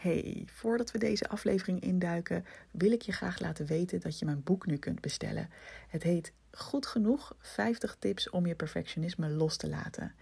Hey, voordat we deze aflevering induiken, wil ik je graag laten weten dat je mijn boek nu kunt bestellen. Het heet Goed genoeg 50 tips om je perfectionisme los te laten.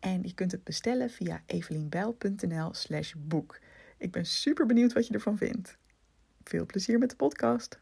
En je kunt het bestellen via evelienbijl.nl/slash boek. Ik ben super benieuwd wat je ervan vindt. Veel plezier met de podcast.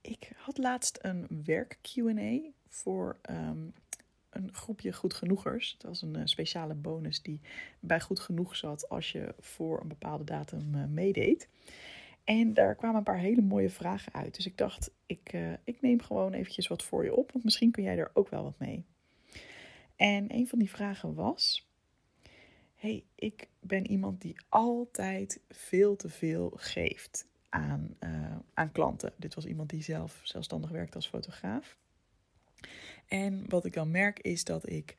Ik had laatst een werk-QA voor ehm, een groepje goed genoegers. Het was een uh, speciale bonus die bij goed genoeg zat als je voor een bepaalde datum uh, meedeed. En daar kwamen een paar hele mooie vragen uit. Dus ik dacht, ik, uh, ik neem gewoon eventjes wat voor je op, want misschien kun jij er ook wel wat mee. En een van die vragen was: hey, ik ben iemand die altijd veel te veel geeft aan, uh, aan klanten. Dit was iemand die zelf zelfstandig werkt als fotograaf. En wat ik dan merk is dat ik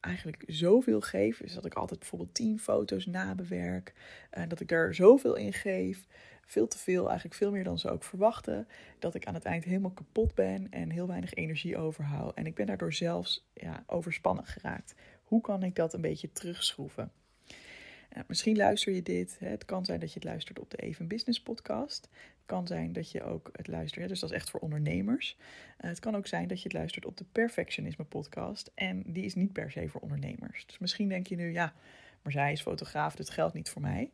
eigenlijk zoveel geef. Dus dat ik altijd bijvoorbeeld tien foto's nabewerk. En dat ik er zoveel in geef. Veel te veel, eigenlijk veel meer dan ze ook verwachten. Dat ik aan het eind helemaal kapot ben en heel weinig energie overhoud. En ik ben daardoor zelfs ja, overspannen geraakt. Hoe kan ik dat een beetje terugschroeven? Misschien luister je dit. Het kan zijn dat je het luistert op de Even Business podcast. Het kan zijn dat je ook het luistert, dus dat is echt voor ondernemers. Eh, het kan ook zijn dat je het luistert op de Perfectionisme podcast. En die is niet per se voor ondernemers. Dus misschien denk je nu, ja, maar zij is fotograaf, dit geldt niet voor mij.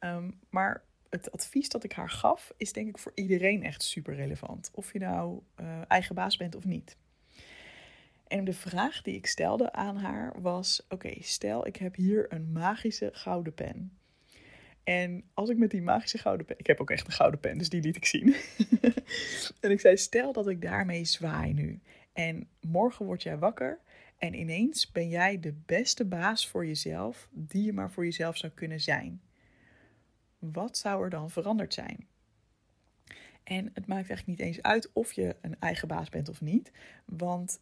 Um, maar het advies dat ik haar gaf, is denk ik voor iedereen echt super relevant. Of je nou uh, eigen baas bent of niet. En de vraag die ik stelde aan haar was: Oké, stel ik heb hier een magische gouden pen. En als ik met die magische gouden pen. Ik heb ook echt een gouden pen, dus die liet ik zien. en ik zei: Stel dat ik daarmee zwaai nu. En morgen word jij wakker. En ineens ben jij de beste baas voor jezelf die je maar voor jezelf zou kunnen zijn. Wat zou er dan veranderd zijn? En het maakt eigenlijk niet eens uit of je een eigen baas bent of niet. Want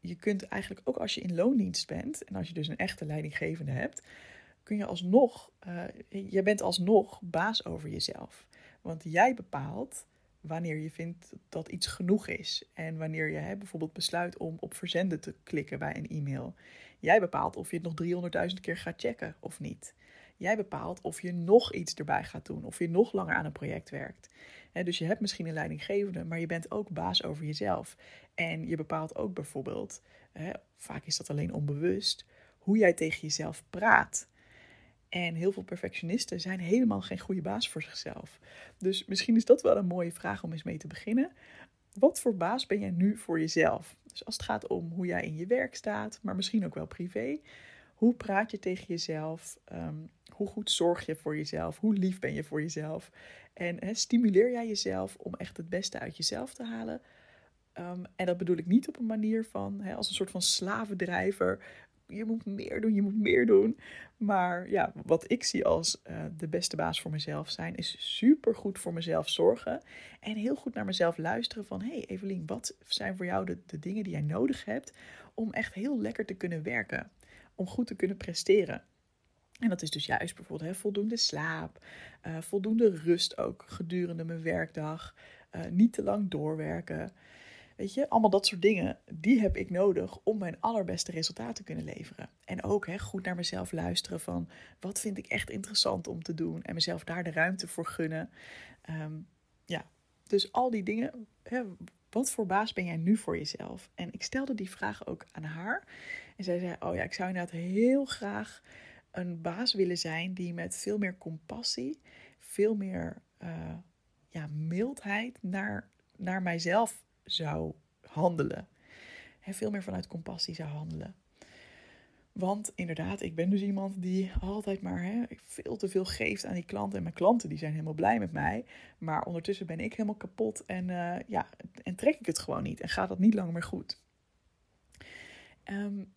je kunt eigenlijk ook als je in loondienst bent en als je dus een echte leidinggevende hebt, kun je alsnog, uh, bent alsnog baas over jezelf. Want jij bepaalt wanneer je vindt dat iets genoeg is. En wanneer je hè, bijvoorbeeld besluit om op verzenden te klikken bij een e-mail. Jij bepaalt of je het nog 300.000 keer gaat checken of niet. Jij bepaalt of je nog iets erbij gaat doen, of je nog langer aan een project werkt. dus je hebt misschien een leidinggevende, maar je bent ook baas over jezelf. En je bepaalt ook bijvoorbeeld, vaak is dat alleen onbewust, hoe jij tegen jezelf praat. En heel veel perfectionisten zijn helemaal geen goede baas voor zichzelf. Dus misschien is dat wel een mooie vraag om eens mee te beginnen. Wat voor baas ben jij nu voor jezelf? Dus als het gaat om hoe jij in je werk staat, maar misschien ook wel privé. Hoe praat je tegen jezelf? Ehm, hoe goed zorg je voor jezelf? Hoe lief ben je voor jezelf? En stimuleer jij jezelf om echt het beste uit jezelf te halen? Um, en dat bedoel ik niet op een manier van als een soort van slavendrijver. Je moet meer doen, je moet meer doen. Maar ja, wat ik zie als uh, de beste baas voor mezelf zijn, is super goed voor mezelf zorgen. En heel goed naar mezelf luisteren van, hey Evelien, wat zijn voor jou de dingen die jij nodig hebt om echt heel lekker te kunnen werken? Om goed te kunnen presteren. En dat is dus juist bijvoorbeeld hè, voldoende slaap, uh, voldoende rust ook gedurende mijn werkdag, uh, niet te lang doorwerken. Weet je, allemaal dat soort dingen, die heb ik nodig om mijn allerbeste resultaat te kunnen leveren. En ook hè, goed naar mezelf luisteren van wat vind ik echt interessant om te doen en mezelf daar de ruimte voor gunnen. Um, ja, dus al die dingen, hè, wat voor baas ben jij nu voor jezelf? En ik stelde die vraag ook aan haar. En zij zei, oh ja, ik zou inderdaad heel graag een baas willen zijn die met veel meer compassie, veel meer uh, ja, mildheid naar, naar mijzelf zou handelen. En veel meer vanuit compassie zou handelen. Want inderdaad, ik ben dus iemand die altijd maar hè, veel te veel geeft aan die klanten. En mijn klanten die zijn helemaal blij met mij. Maar ondertussen ben ik helemaal kapot en, uh, ja, en trek ik het gewoon niet. En gaat dat niet lang meer goed. Um,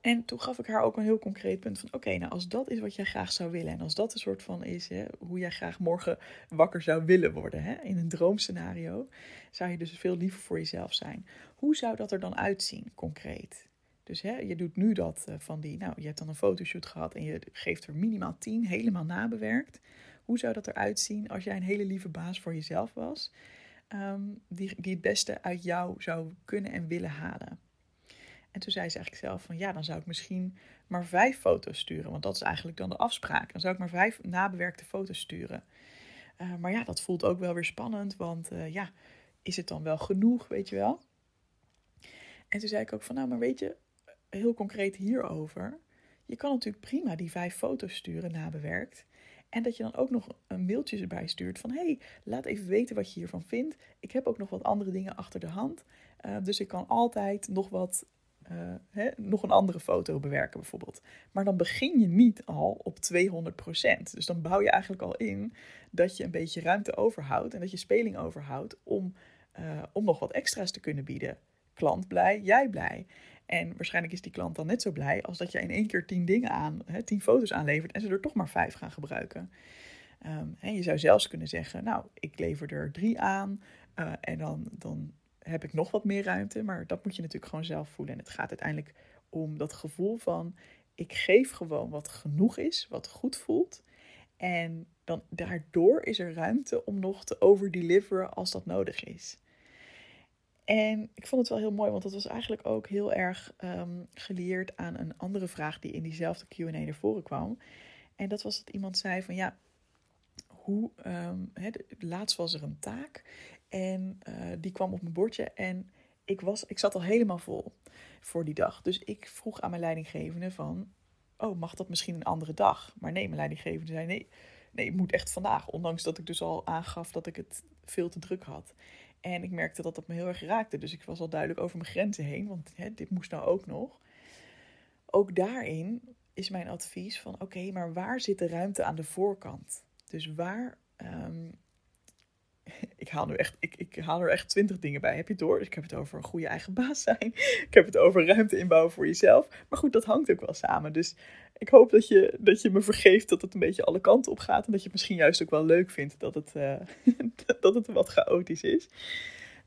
En toen gaf ik haar ook een heel concreet punt van: oké, nou als dat is wat jij graag zou willen en als dat een soort van is hè, hoe jij graag morgen wakker zou willen worden, hè, in een droomscenario, zou je dus veel liever voor jezelf zijn. Hoe zou dat er dan uitzien, concreet? Dus hè, je doet nu dat uh, van die, nou, je hebt dan een fotoshoot gehad en je geeft er minimaal 10, helemaal nabewerkt. Hoe zou dat eruit zien als jij een hele lieve baas voor jezelf was, um, die, die het beste uit jou zou kunnen en willen halen? En toen zei ze eigenlijk zelf van ja, dan zou ik misschien maar vijf foto's sturen. Want dat is eigenlijk dan de afspraak. Dan zou ik maar vijf nabewerkte foto's sturen. Uh, maar ja, dat voelt ook wel weer spannend. Want uh, ja, is het dan wel genoeg, weet je wel? En toen zei ik ook van nou, maar weet je, heel concreet hierover. Je kan natuurlijk prima die vijf foto's sturen nabewerkt. En dat je dan ook nog een mailtje erbij stuurt van hey, laat even weten wat je hiervan vindt. Ik heb ook nog wat andere dingen achter de hand. Uh, dus ik kan altijd nog wat uh, hè, nog een andere foto bewerken bijvoorbeeld. Maar dan begin je niet al op 200%. Dus dan bouw je eigenlijk al in dat je een beetje ruimte overhoudt en dat je speling overhoudt om, uh, om nog wat extra's te kunnen bieden. Klant blij, jij blij. En waarschijnlijk is die klant dan net zo blij als dat je in één keer tien dingen aan, hè, tien foto's aanlevert en ze er toch maar vijf gaan gebruiken. En je zou zelfs kunnen zeggen, nou, ik lever er drie aan uh, en dan, dan heb ik nog wat meer ruimte. Maar dat moet je natuurlijk gewoon zelf voelen. En het gaat uiteindelijk om dat gevoel van ik geef gewoon wat genoeg is, wat goed voelt. En dan daardoor is er ruimte om nog te overdeliveren als dat nodig is. En ik vond het wel heel mooi, want dat was eigenlijk ook heel erg um, geleerd aan een andere vraag die in diezelfde QA naar voren kwam. En dat was dat iemand zei van ja, hoe, he, laatst was er een taak en uh, die kwam op mijn bordje en ik, was, ik zat al helemaal vol voor die dag. Dus ik vroeg aan mijn leidinggevende van, oh, mag dat misschien een andere dag? Maar nee, mijn leidinggevende zei nee, nee, het moet echt vandaag. Ondanks dat ik dus al aangaf dat ik het veel te druk had. En ik merkte dat dat me heel erg raakte. Dus ik was al duidelijk over mijn grenzen heen, want hè, dit moest nou ook nog. Ook daarin is mijn advies van, oké, maar waar zit de ruimte aan de voorkant? Dus waar um, ik haal nu echt, ik, ik haal er echt twintig dingen bij. Heb je door? Dus ik heb het over een goede eigen baas zijn. Ik heb het over ruimte inbouwen voor jezelf. Maar goed, dat hangt ook wel samen. Dus ik hoop dat je, dat je me vergeeft dat het een beetje alle kanten op gaat. En dat je het misschien juist ook wel leuk vindt dat het, uh, dat het wat chaotisch is.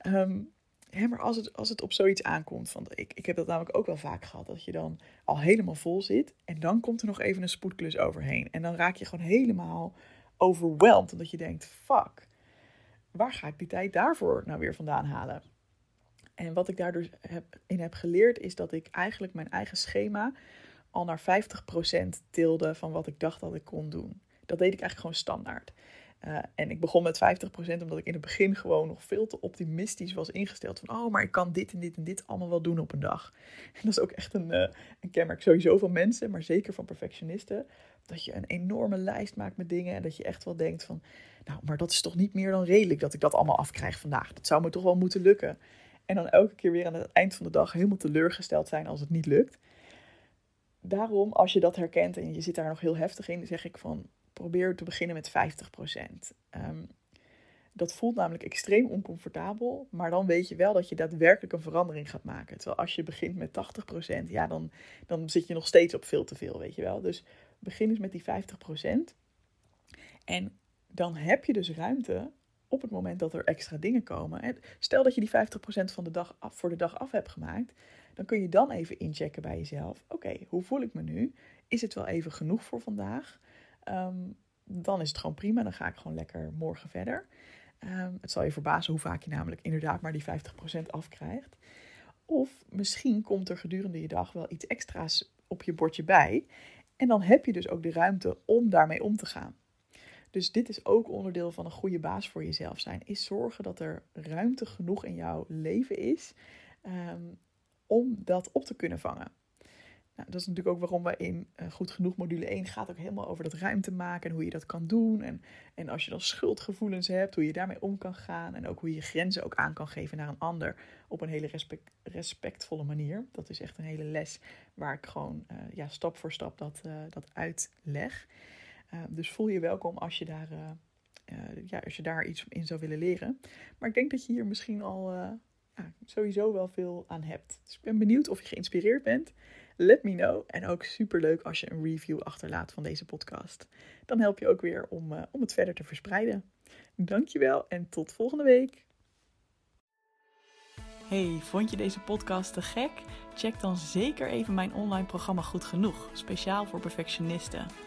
Um, hè, maar als het, als het op zoiets aankomt, van, ik, ik heb dat namelijk ook wel vaak gehad, dat je dan al helemaal vol zit. En dan komt er nog even een spoedklus overheen. En dan raak je gewoon helemaal overweldigd. Omdat je denkt, fuck waar ga ik die tijd daarvoor nou weer vandaan halen? En wat ik daardoor heb, in heb geleerd is dat ik eigenlijk mijn eigen schema al naar 50% tilde van wat ik dacht dat ik kon doen. Dat deed ik eigenlijk gewoon standaard. Uh, en ik begon met 50% omdat ik in het begin gewoon nog veel te optimistisch was ingesteld. Van, oh, maar ik kan dit en dit en dit allemaal wel doen op een dag. En dat is ook echt een, uh, een kenmerk sowieso van mensen, maar zeker van perfectionisten. Dat je een enorme lijst maakt met dingen en dat je echt wel denkt van, nou, maar dat is toch niet meer dan redelijk dat ik dat allemaal afkrijg vandaag. Dat zou me toch wel moeten lukken. En dan elke keer weer aan het eind van de dag helemaal teleurgesteld zijn als het niet lukt. Daarom, als je dat herkent en je zit daar nog heel heftig in, zeg ik van probeer te beginnen met 50%. Um, dat voelt namelijk extreem oncomfortabel, maar dan weet je wel dat je daadwerkelijk een verandering gaat maken. Terwijl als je begint met 80%, ja, dan, dan zit je nog steeds op veel te veel, weet je wel. Dus begin eens met die 50%. En dan heb je dus ruimte op het moment dat er extra dingen komen. Stel dat je die 50% van de dag af, voor de dag af hebt gemaakt, dan kun je dan even inchecken bij jezelf. Oké, hoe voel ik me nu? Is het wel even genoeg voor vandaag? Um, dan is het gewoon prima. Dan ga ik gewoon lekker morgen verder. Um, het zal je verbazen hoe vaak je namelijk inderdaad maar die 50% afkrijgt. Of misschien komt er gedurende je dag wel iets extra's op je bordje bij. En dan heb je dus ook de ruimte om daarmee om te gaan. Dus dit is ook onderdeel van een goede baas voor jezelf zijn. Is zorgen dat er ruimte genoeg in jouw leven is um, om dat op te kunnen vangen. Nou, dat is natuurlijk ook waarom we in uh, Goed Genoeg module 1 gaat ook helemaal over dat ruimte maken en hoe je dat kan doen. En, en als je dan schuldgevoelens hebt, hoe je daarmee om kan gaan. En ook hoe je grenzen ook aan kan geven naar een ander op een hele respect, respectvolle manier. Dat is echt een hele les waar ik gewoon uh, ja, stap voor stap dat, uh, dat uitleg. dus voel je welkom als je daar... ja, als je daar iets in zou willen leren. Maar ik denk dat je hier misschien al ja, sowieso wel veel aan hebt. Dus ik ben benieuwd of je geïnspireerd bent Let me know. En ook super leuk als je een review achterlaat van deze podcast. Dan help je ook weer om, uh, om het verder te verspreiden. Dankjewel en tot volgende week. Hey, vond je deze podcast te gek? Check dan zeker even mijn online programma Goed Genoeg, speciaal voor perfectionisten.